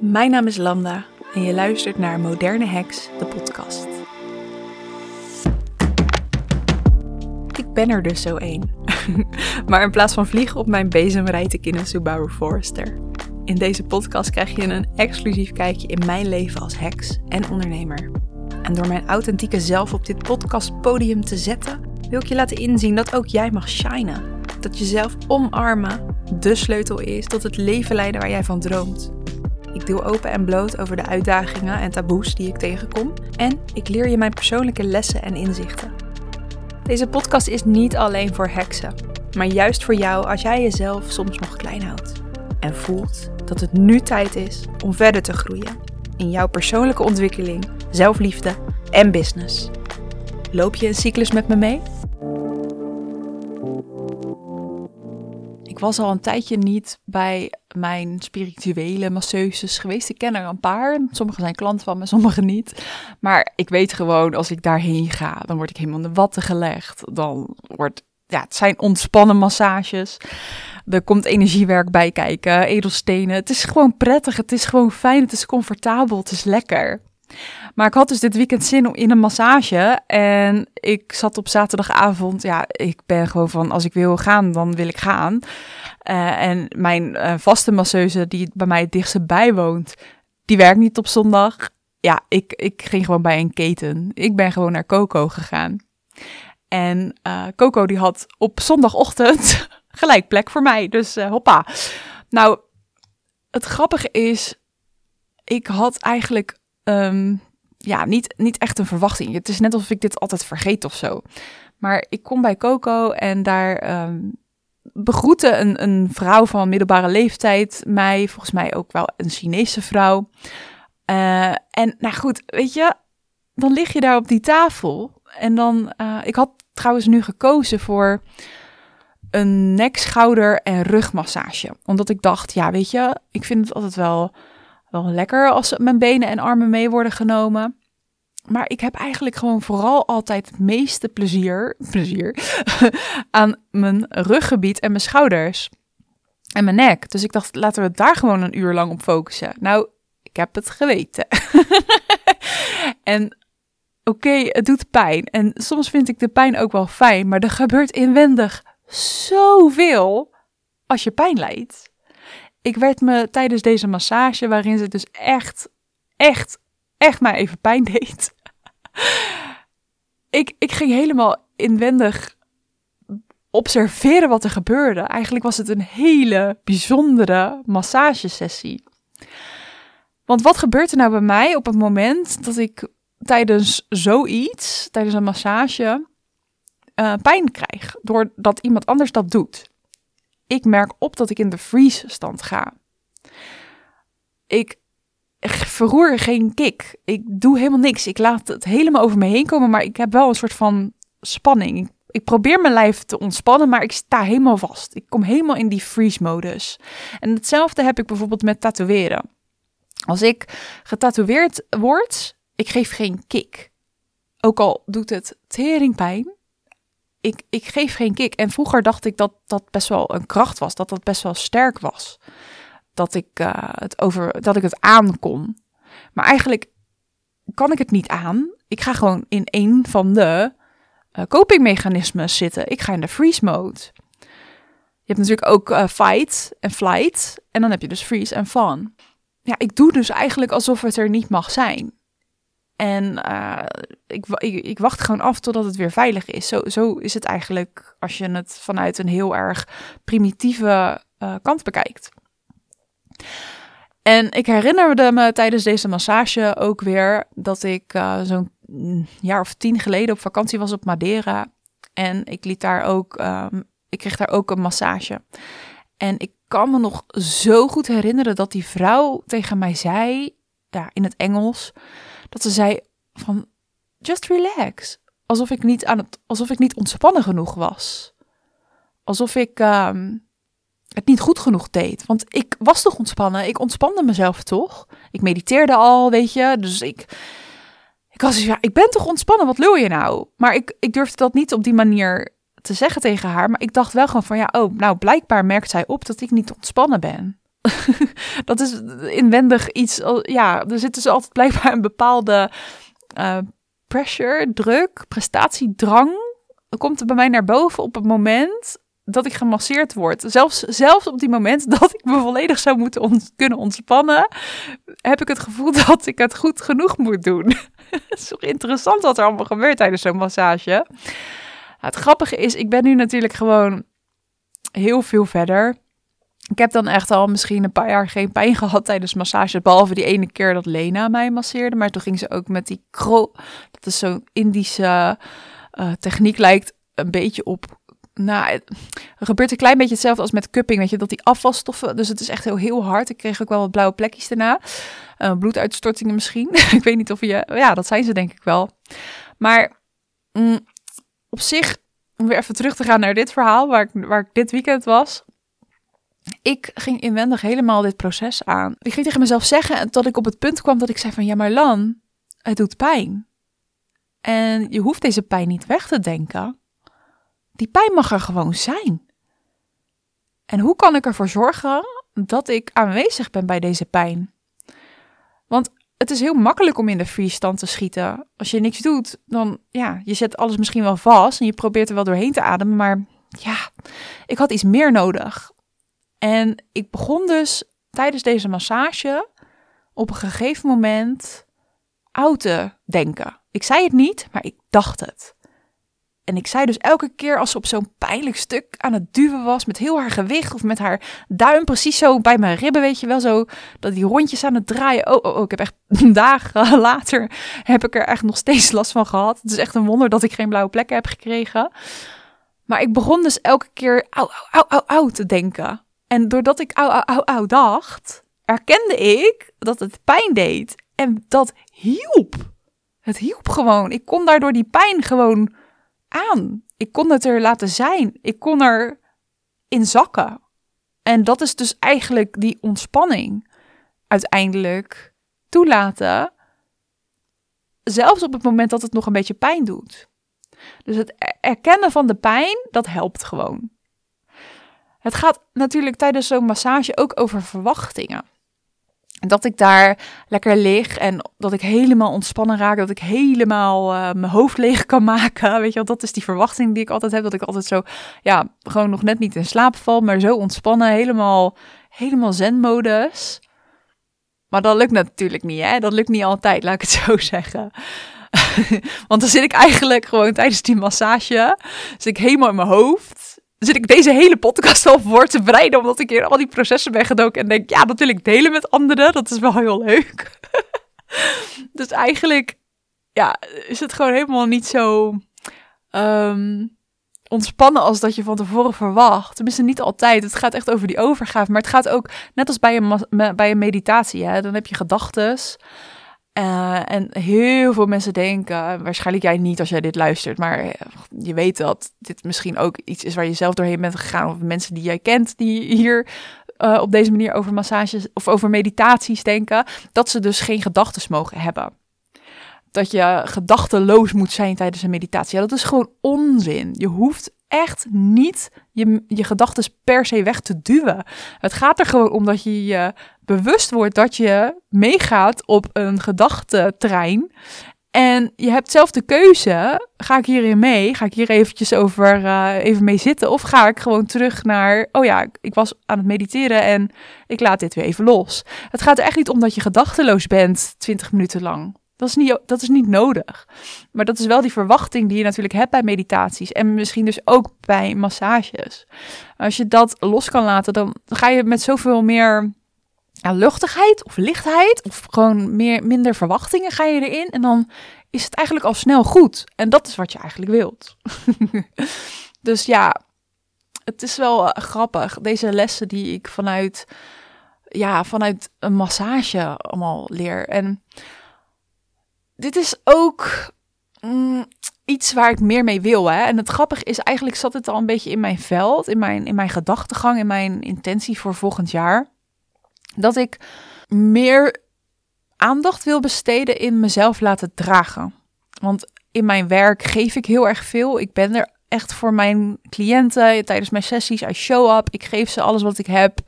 Mijn naam is Lambda en je luistert naar Moderne Heks, de podcast. Ik ben er dus zo één. maar in plaats van vliegen op mijn bezem rijd ik in een Subaru Forester. In deze podcast krijg je een exclusief kijkje in mijn leven als heks en ondernemer. En door mijn authentieke zelf op dit podcastpodium te zetten, wil ik je laten inzien dat ook jij mag shinen. Dat jezelf omarmen de sleutel is tot het leven leiden waar jij van droomt. Ik deel open en bloot over de uitdagingen en taboes die ik tegenkom. En ik leer je mijn persoonlijke lessen en inzichten. Deze podcast is niet alleen voor heksen, maar juist voor jou als jij jezelf soms nog klein houdt. En voelt dat het nu tijd is om verder te groeien in jouw persoonlijke ontwikkeling, zelfliefde en business. Loop je een cyclus met me mee? Ik was al een tijdje niet bij mijn spirituele masseuses geweest. Ik ken er een paar. Sommige zijn klanten van me, sommige niet. Maar ik weet gewoon, als ik daarheen ga, dan word ik helemaal in de watten gelegd. Dan wordt, ja, het zijn ontspannen massages. Er komt energiewerk bij kijken, edelstenen. Het is gewoon prettig, het is gewoon fijn, het is comfortabel, het is lekker. Maar ik had dus dit weekend zin in een massage. En ik zat op zaterdagavond. Ja, ik ben gewoon van als ik wil gaan, dan wil ik gaan. Uh, en mijn uh, vaste masseuse, die bij mij het dichtste bij woont, die werkt niet op zondag. Ja, ik, ik ging gewoon bij een keten. Ik ben gewoon naar Coco gegaan. En uh, Coco die had op zondagochtend gelijk plek voor mij. Dus hoppa. Nou, het grappige is, ik had eigenlijk um, ja, niet, niet echt een verwachting. Het is net alsof ik dit altijd vergeet of zo. Maar ik kom bij Coco en daar um, begroette een, een vrouw van middelbare leeftijd mij. Volgens mij ook wel een Chinese vrouw. Uh, en nou goed, weet je, dan lig je daar op die tafel. En dan, uh, ik had trouwens nu gekozen voor een nek, schouder en rugmassage. Omdat ik dacht, ja, weet je, ik vind het altijd wel wel lekker als mijn benen en armen mee worden genomen. Maar ik heb eigenlijk gewoon vooral altijd het meeste plezier, plezier aan mijn ruggebied en mijn schouders. En mijn nek. Dus ik dacht, laten we daar gewoon een uur lang op focussen. Nou, ik heb het geweten. en oké, het doet pijn. En soms vind ik de pijn ook wel fijn. Maar er gebeurt inwendig zoveel als je pijn lijdt. Ik werd me tijdens deze massage, waarin ze dus echt, echt, echt maar even pijn deed. ik, ik ging helemaal inwendig observeren wat er gebeurde. Eigenlijk was het een hele bijzondere massagesessie. Want wat gebeurt er nou bij mij op het moment dat ik tijdens zoiets, tijdens een massage, uh, pijn krijg? Doordat iemand anders dat doet ik merk op dat ik in de freeze stand ga. Ik verroer geen kick. Ik doe helemaal niks. Ik laat het helemaal over me heen komen, maar ik heb wel een soort van spanning. Ik, probeer mijn lijf te ontspannen, maar ik sta helemaal vast. Ik kom helemaal in die freeze-modus. En hetzelfde heb ik bijvoorbeeld met tatoeëren. Als ik getatoeëerd word, ik geef geen kick. Ook al doet het teringpijn, ik, ik geef geen kick. En vroeger dacht ik dat dat best wel een kracht was, dat dat best wel sterk was. Dat ik, uh, het, over, dat ik het aan kon. Maar eigenlijk kan ik het niet aan. Ik ga gewoon in een van de uh, copingmechanismen zitten. Ik ga in de freeze mode. Je hebt natuurlijk ook uh, fight en flight. En dan heb je dus freeze en fun. Ja, ik doe dus eigenlijk alsof het er niet mag zijn. En uh, ik, ik, ik, wacht gewoon af totdat het weer veilig is. Zo, zo is het eigenlijk als je het vanuit een heel erg primitieve uh, kant bekijkt. En ik herinnerde me tijdens deze massage ook weer dat ik uh, zo'n jaar of tien geleden op vakantie was op Madeira. En ik liet daar ook, um, ik kreeg daar ook een massage. En ik kan me nog zo goed herinneren dat die vrouw tegen mij zei, ja, in het Engels dat ze zei van just relax. Alsof ik niet aan het, alsof ik niet ontspannen genoeg was. Alsof ik um, het niet goed genoeg deed. Want ik was toch ontspannen. Ik ontspande mezelf toch. Ik mediteerde al, weet je. Dus ik, ik was ja, ik ben toch ontspannen. Wat lul je nou? Maar ik, ik durfde dat niet op die manier te zeggen tegen haar. Maar ik dacht wel gewoon van ja, oh, nou blijkbaar merkt zij op dat ik niet ontspannen ben. dat is inwendig iets, ja, er zit dus altijd blijkbaar een bepaalde uh, pressure, druk, prestatiedrang. Komt er bij mij naar boven op het moment dat ik gemasseerd word. Zelfs, zelfs op die moment dat ik me volledig zou moeten kunnen ontspannen, heb ik het gevoel dat ik het goed genoeg moet doen. Het is toch interessant wat er allemaal gebeurt tijdens zo'n massage. het grappige is, ik ben nu natuurlijk gewoon heel veel verder. Ik heb dan echt al misschien een paar jaar geen pijn gehad tijdens massage. Behalve die ene keer dat Lena mij masseerde. Maar toen ging ze ook met die kro. Dat is zo'n Indische uh, techniek. Lijkt een beetje op. Nou, er gebeurt een klein beetje hetzelfde als met cupping. Weet je, dat die afvalstoffen. Dus het is echt heel, heel hard. Ik kreeg ook wel wat blauwe plekjes daarna. Uh, bloeduitstortingen misschien. ik weet niet of je. Ja, dat zijn ze denk ik wel. Maar mm, op zich. Om weer even terug te gaan naar dit verhaal. Waar ik, waar ik dit weekend was ik ging inwendig helemaal dit proces aan. Ik ging tegen mezelf zeggen dat ik op het punt kwam dat ik zei van ja maar Lan, het doet pijn. En je hoeft deze pijn niet weg te denken. Die pijn mag er gewoon zijn. En hoe kan ik ervoor zorgen dat ik aanwezig ben bij deze pijn? Want het is heel makkelijk om in de freestand te schieten. Als je niks doet, dan ja, je zet alles misschien wel vast en je probeert er wel doorheen te ademen, maar ja, ik had iets meer nodig. En ik begon dus tijdens deze massage op een gegeven moment oud te denken. Ik zei het niet, maar ik dacht het. En ik zei dus elke keer als ze op zo'n pijnlijk stuk aan het duwen was, met heel haar gewicht of met haar duim precies zo bij mijn ribben, weet je wel, zo dat die rondjes aan het draaien. Oh, oh, oh ik heb echt dagen later, heb ik er echt nog steeds last van gehad. Het is echt een wonder dat ik geen blauwe plekken heb gekregen. Maar ik begon dus elke keer au, au, au, au te denken. En doordat ik au, au, au, au dacht, erkende ik dat het pijn deed. En dat hielp. Het hielp gewoon. Ik kon daardoor die pijn gewoon aan. Ik kon het er laten zijn. Ik kon er in zakken. En dat is dus eigenlijk die ontspanning uiteindelijk toelaten. Zelfs op het moment dat het nog een beetje pijn doet. Dus het erkennen van de pijn, dat helpt gewoon. Het gaat natuurlijk tijdens zo'n massage ook over verwachtingen. Dat ik daar lekker lig en dat ik helemaal ontspannen raak. Dat ik helemaal uh, mijn hoofd leeg kan maken. Weet je wel, dat is die verwachting die ik altijd heb. Dat ik altijd zo, ja, gewoon nog net niet in slaap val. Maar zo ontspannen, helemaal, helemaal zen-modus. Maar dat lukt natuurlijk niet, hè. Dat lukt niet altijd, laat ik het zo zeggen. Want dan zit ik eigenlijk gewoon tijdens die massage, zit ik helemaal in mijn hoofd zit ik deze hele podcast al voor te bereiden, omdat ik hier al die processen ben gedoken en denk, ja, dat wil ik delen met anderen. Dat is wel heel leuk. dus eigenlijk, ja, is het gewoon helemaal niet zo um, ontspannen als dat je van tevoren verwacht. Tenminste, niet altijd. Het gaat echt over die overgave, maar het gaat ook, net als bij een, bij een meditatie, hè, dan heb je gedachtes. Uh, en heel veel mensen denken, waarschijnlijk jij niet als jij dit luistert, maar eh, je weet dat dit misschien ook iets is waar je zelf doorheen bent gegaan. Of mensen die jij kent die hier uh, op deze manier over massages of over meditaties denken, dat ze dus geen gedachten mogen hebben. Dat je gedachteloos moet zijn tijdens een meditatie. Ja, dat is gewoon onzin. Je hoeft echt niet je, je gedachten per se weg te duwen. Het gaat er gewoon om dat je je bewust wordt dat je meegaat op een gedachtentrein. En je hebt zelf de keuze, ga ik hierin mee? Ga ik hier eventjes over uh, even mee zitten? Of ga ik gewoon terug naar, oh ja, ik was aan het mediteren en ik laat dit weer even los. Het gaat er echt niet om dat je gedachteloos bent 20 minuten lang. Dat is, niet, dat is niet nodig. Maar dat is wel die verwachting die je natuurlijk hebt bij meditaties. En misschien dus ook bij massages. Als je dat los kan laten, dan ga je met zoveel meer luchtigheid of lichtheid. Of gewoon meer, minder verwachtingen ga je erin. En dan is het eigenlijk al snel goed. En dat is wat je eigenlijk wilt. dus ja, het is wel eh, grappig. Deze lessen die ik vanuit, ja, vanuit een massage allemaal leer. En dit is ook mm, iets waar ik meer mee wil. Hè? En het grappige is, eigenlijk zat het al een beetje in mijn veld, in mijn, in mijn gedachtegang, in mijn intentie voor volgend jaar. Dat ik meer aandacht wil besteden in mezelf laten dragen. Want in mijn werk geef ik heel erg veel. Ik ben er echt voor mijn cliënten tijdens mijn sessies. I show up. Ik geef ze alles wat ik heb.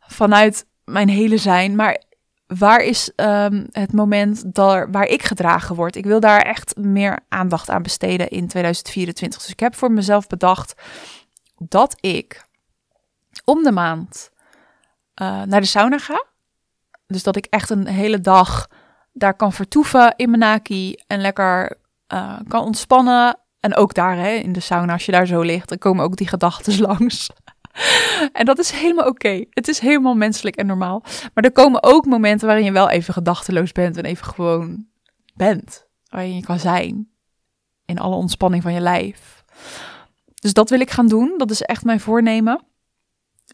Vanuit mijn hele zijn. Maar waar is ehm, het moment daar, waar ik gedragen word? Ik wil daar echt meer aandacht aan besteden in 2024. Dus ik heb voor mezelf bedacht dat ik om de maand uh, naar de sauna ga. Dus dat ik echt een hele dag daar kan vertoeven in mijn naki en lekker uh, kan ontspannen. En ook daar hè, in de sauna, als je daar zo ligt, dan komen ook die gedachten langs. en dat is helemaal oké. Het is helemaal menselijk en normaal. Maar er komen ook momenten waarin je wel even gedachteloos bent en even gewoon bent. Waarin je kan zijn. In alle ontspanning van je lijf. Dus dat wil ik gaan doen. Dat is echt mijn voornemen.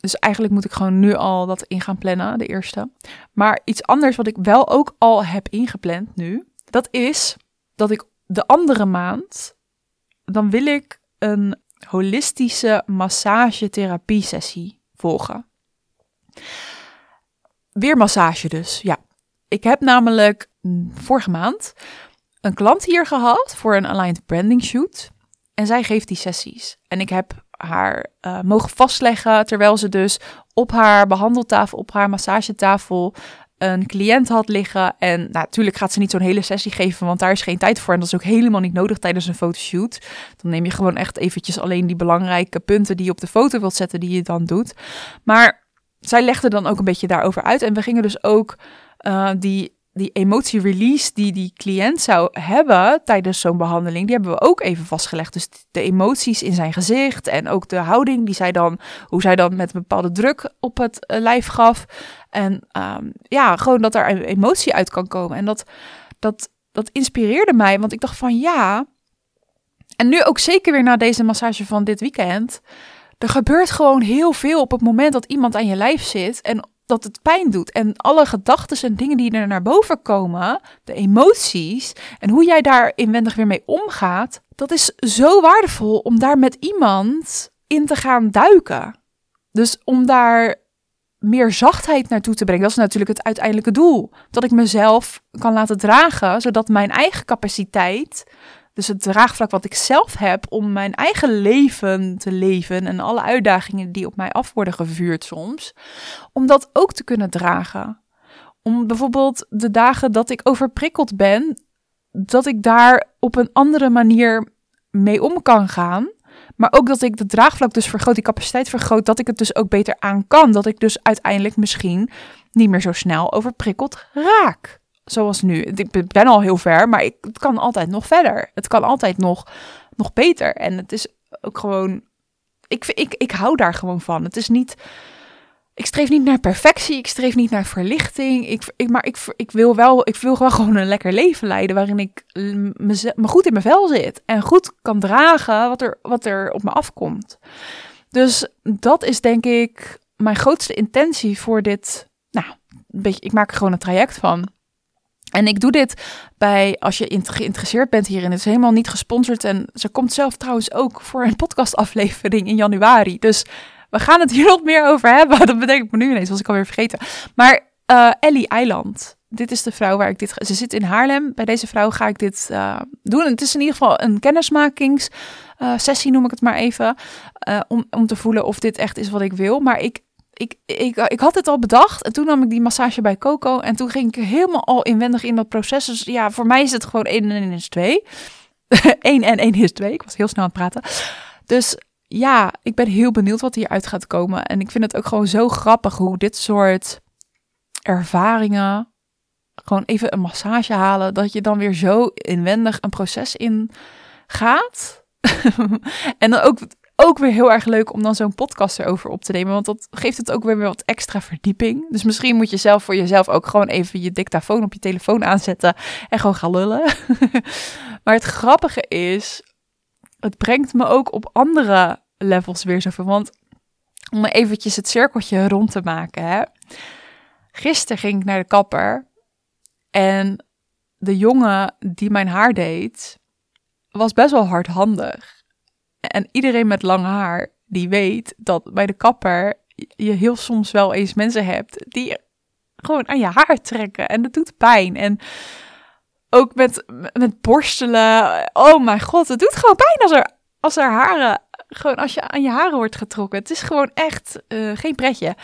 Dus eigenlijk moet ik gewoon nu al dat in gaan plannen, de eerste. Maar iets anders wat ik wel ook al heb ingepland nu, dat is dat ik de andere maand, dan wil ik een holistische massagetherapie sessie volgen. Weer massage dus, ja. Ik heb namelijk vorige maand een klant hier gehad voor een aligned branding shoot. En zij geeft die sessies. En ik heb haar uh, mogen vastleggen terwijl ze dus op haar behandeltafel, op haar massagetafel een cliënt had liggen. En nou, natuurlijk gaat ze niet zo'n hele sessie geven, want daar is geen tijd voor. En dat is ook helemaal niet nodig tijdens een fotoshoot. Dan neem je gewoon echt eventjes alleen die belangrijke punten die je op de foto wilt zetten, die je dan doet. Maar zij legde dan ook een beetje daarover uit. En we gingen dus ook uh, die die emotie-release die die cliënt zou hebben tijdens zo'n behandeling, die hebben we ook even vastgelegd. Dus de emoties in zijn gezicht en ook de houding die zij dan, hoe zij dan met een bepaalde druk op het eh, lijf gaf. En um, ja, gewoon dat er emotie uit kan komen. En dat, dat, dat inspireerde mij, want ik dacht van ja. En nu ook zeker weer na deze massage van dit weekend. Er gebeurt gewoon heel veel op het moment dat iemand aan je lijf zit. En dat het pijn doet. En alle gedachten en dingen die er naar boven komen, de emoties en hoe jij daar inwendig weer mee omgaat, dat is zo waardevol om daar met iemand in te gaan duiken. Dus om daar meer zachtheid naartoe te brengen, dat is natuurlijk het uiteindelijke doel. Dat ik mezelf kan laten dragen, zodat mijn eigen capaciteit dus het draagvlak wat ik zelf heb om mijn eigen leven te leven en alle uitdagingen die op mij af worden gevuurd soms, om dat ook te kunnen dragen. Om bijvoorbeeld de dagen dat ik overprikkeld ben, dat ik daar op een andere manier mee om kan gaan. Maar ook dat ik de draagvlak dus vergroot, die capaciteit vergroot, dat ik het dus ook beter aan kan. Dat ik dus uiteindelijk misschien niet meer zo snel overprikkeld raak zoals nu. Ik ben al heel ver, maar ik, het kan altijd nog verder. Het kan altijd nog, nog beter. En het is ook gewoon. Ik, ik, ik hou daar gewoon van. Het is niet. Ik streef niet naar perfectie. Ik streef niet naar verlichting. Ik, ik, maar ik, ik wil wel. Ik wil wel gewoon een lekker leven leiden. Waarin ik me, me goed in mijn vel zit. En goed kan dragen wat er, wat er op me afkomt. Dus dat is denk ik mijn grootste intentie voor dit. Nou, een beetje, ik maak er gewoon een traject van. En ik doe dit bij, als je geïnteresseerd bent hierin, het is helemaal niet gesponsord. En ze komt zelf trouwens ook voor een podcastaflevering in januari. Dus we gaan het hier nog meer over hebben. Dat bedenk ik me nu ineens, was ik alweer vergeten. Maar uh, Ellie Eiland, dit is de vrouw waar ik dit... Ze zit in Haarlem. Bij deze vrouw ga ik dit uh, doen. Het is in ieder geval een kennismakingssessie, uh, noem ik het maar even. Om, om te voelen of dit echt is wat ik wil. Maar ik ik, ik, ik had het al bedacht en toen nam ik die massage bij Coco en toen ging ik helemaal al inwendig in dat proces. Dus ja, voor mij is het gewoon 1 en 1 is 2. 1 en 1 is 2. Ik was heel snel aan het praten. Dus ja, ik ben heel benieuwd wat hieruit gaat komen. En ik vind het ook gewoon zo grappig hoe dit soort ervaringen, gewoon even een massage halen, dat je dan weer zo inwendig een proces in gaat. en dan ook ook weer heel erg leuk om dan zo'n podcast erover op te nemen. Want dat geeft het ook weer wat extra verdieping. Dus misschien moet je zelf voor jezelf ook gewoon even je dictafoon op je telefoon aanzetten en gewoon gaan lullen. maar het grappige is, het brengt me ook op andere levels weer zoveel. Want om eventjes het cirkeltje rond te maken. Hè. Gisteren ging ik naar de kapper en de jongen die mijn haar deed, was best wel hardhandig. En iedereen met lang haar, die weet dat bij de kapper je heel soms wel eens mensen hebt die gewoon aan je haar trekken. En dat doet pijn. En ook met, met borstelen. Oh mijn god, het doet gewoon pijn als er, als er haren, gewoon als je aan je haren wordt getrokken. Het is gewoon echt uh, geen pretje.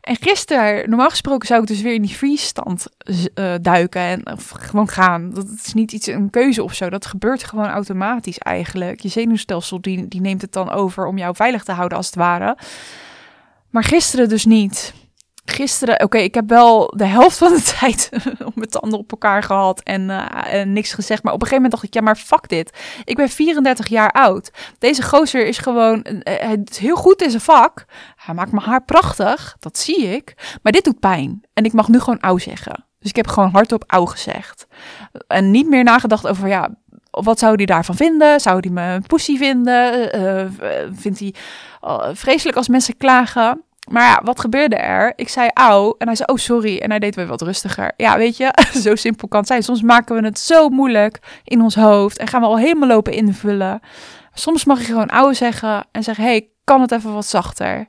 En gisteren, normaal gesproken zou ik dus weer in die freeze-stand uh, duiken en gewoon gaan. Dat is niet iets, een keuze of zo. Dat gebeurt gewoon automatisch eigenlijk. Je zenuwstelsel die, die neemt het dan over om jou veilig te houden als het ware. Maar gisteren dus niet gisteren, oké, ik heb wel de helft van de tijd op mijn tanden op elkaar gehad en, uh, en, niks gezegd. Maar op een gegeven moment dacht ik, ja, maar fuck dit. Ik ben 34 jaar oud. Deze gozer is gewoon het heel goed in zijn vak. Hij maakt mijn haar prachtig, dat zie ik. Maar dit doet pijn. En ik mag nu gewoon oud zeggen. Dus ik heb gewoon hardop oud gezegd. En niet meer nagedacht over, ja, wat zou hij daarvan vinden? Zou hij me een pussy vinden? Uh, vindt hij vreselijk als mensen klagen? Maar ja, wat gebeurde er? Ik zei auw en hij zei oh sorry en hij deed weer wat rustiger. Ja, weet je, zo simpel kan het zijn. Soms maken we het zo moeilijk in ons hoofd en gaan we al helemaal lopen invullen. Soms mag je gewoon auw zeggen en zeggen hey, kan het even wat zachter?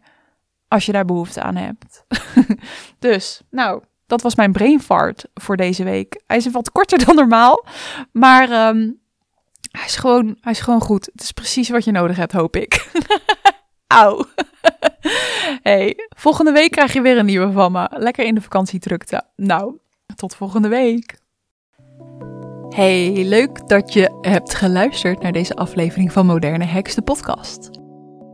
Als je daar behoefte aan hebt. dus, nou, dat was mijn brain fart voor deze week. Hij is wat korter dan normaal, maar ehm, hij, is gewoon, hij is gewoon goed. Het is precies wat je nodig hebt, hoop ik. Auw. Hey, volgende week krijg je weer een nieuwe van me. Lekker in de vakantiedrukte. Nou, tot volgende week. Hey, leuk dat je hebt geluisterd naar deze aflevering van Moderne Heks, de podcast.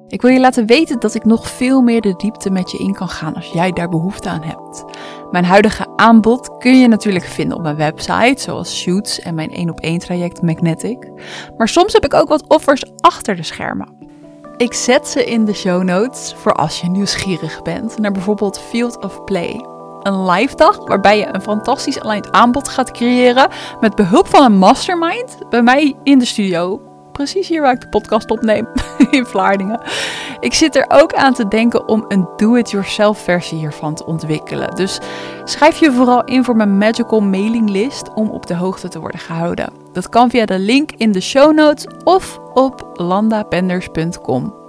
Ik wil je laten weten dat ik nog veel meer de diepte met je in kan gaan als jij daar behoefte aan hebt. Mijn huidige aanbod kun je natuurlijk vinden op mijn website, zoals shoots en mijn 1 op 1 traject Magnetic. Maar soms heb ik ook wat offers achter de schermen. Ik zet ze in de show notes voor als je nieuwsgierig bent naar bijvoorbeeld Field of Play. Een live dag waarbij je een fantastisch aligned aanbod gaat creëren met behulp van een mastermind bij mij in de studio. Precies hier waar ik de podcast opneem, in Vlaardingen. Ik zit er ook aan te denken om een do-it-yourself versie hiervan te ontwikkelen. Dus schrijf je vooral in voor mijn magical mailing list om op de hoogte te worden gehouden. Dat kan via de link in de show notes of op landapenders.com.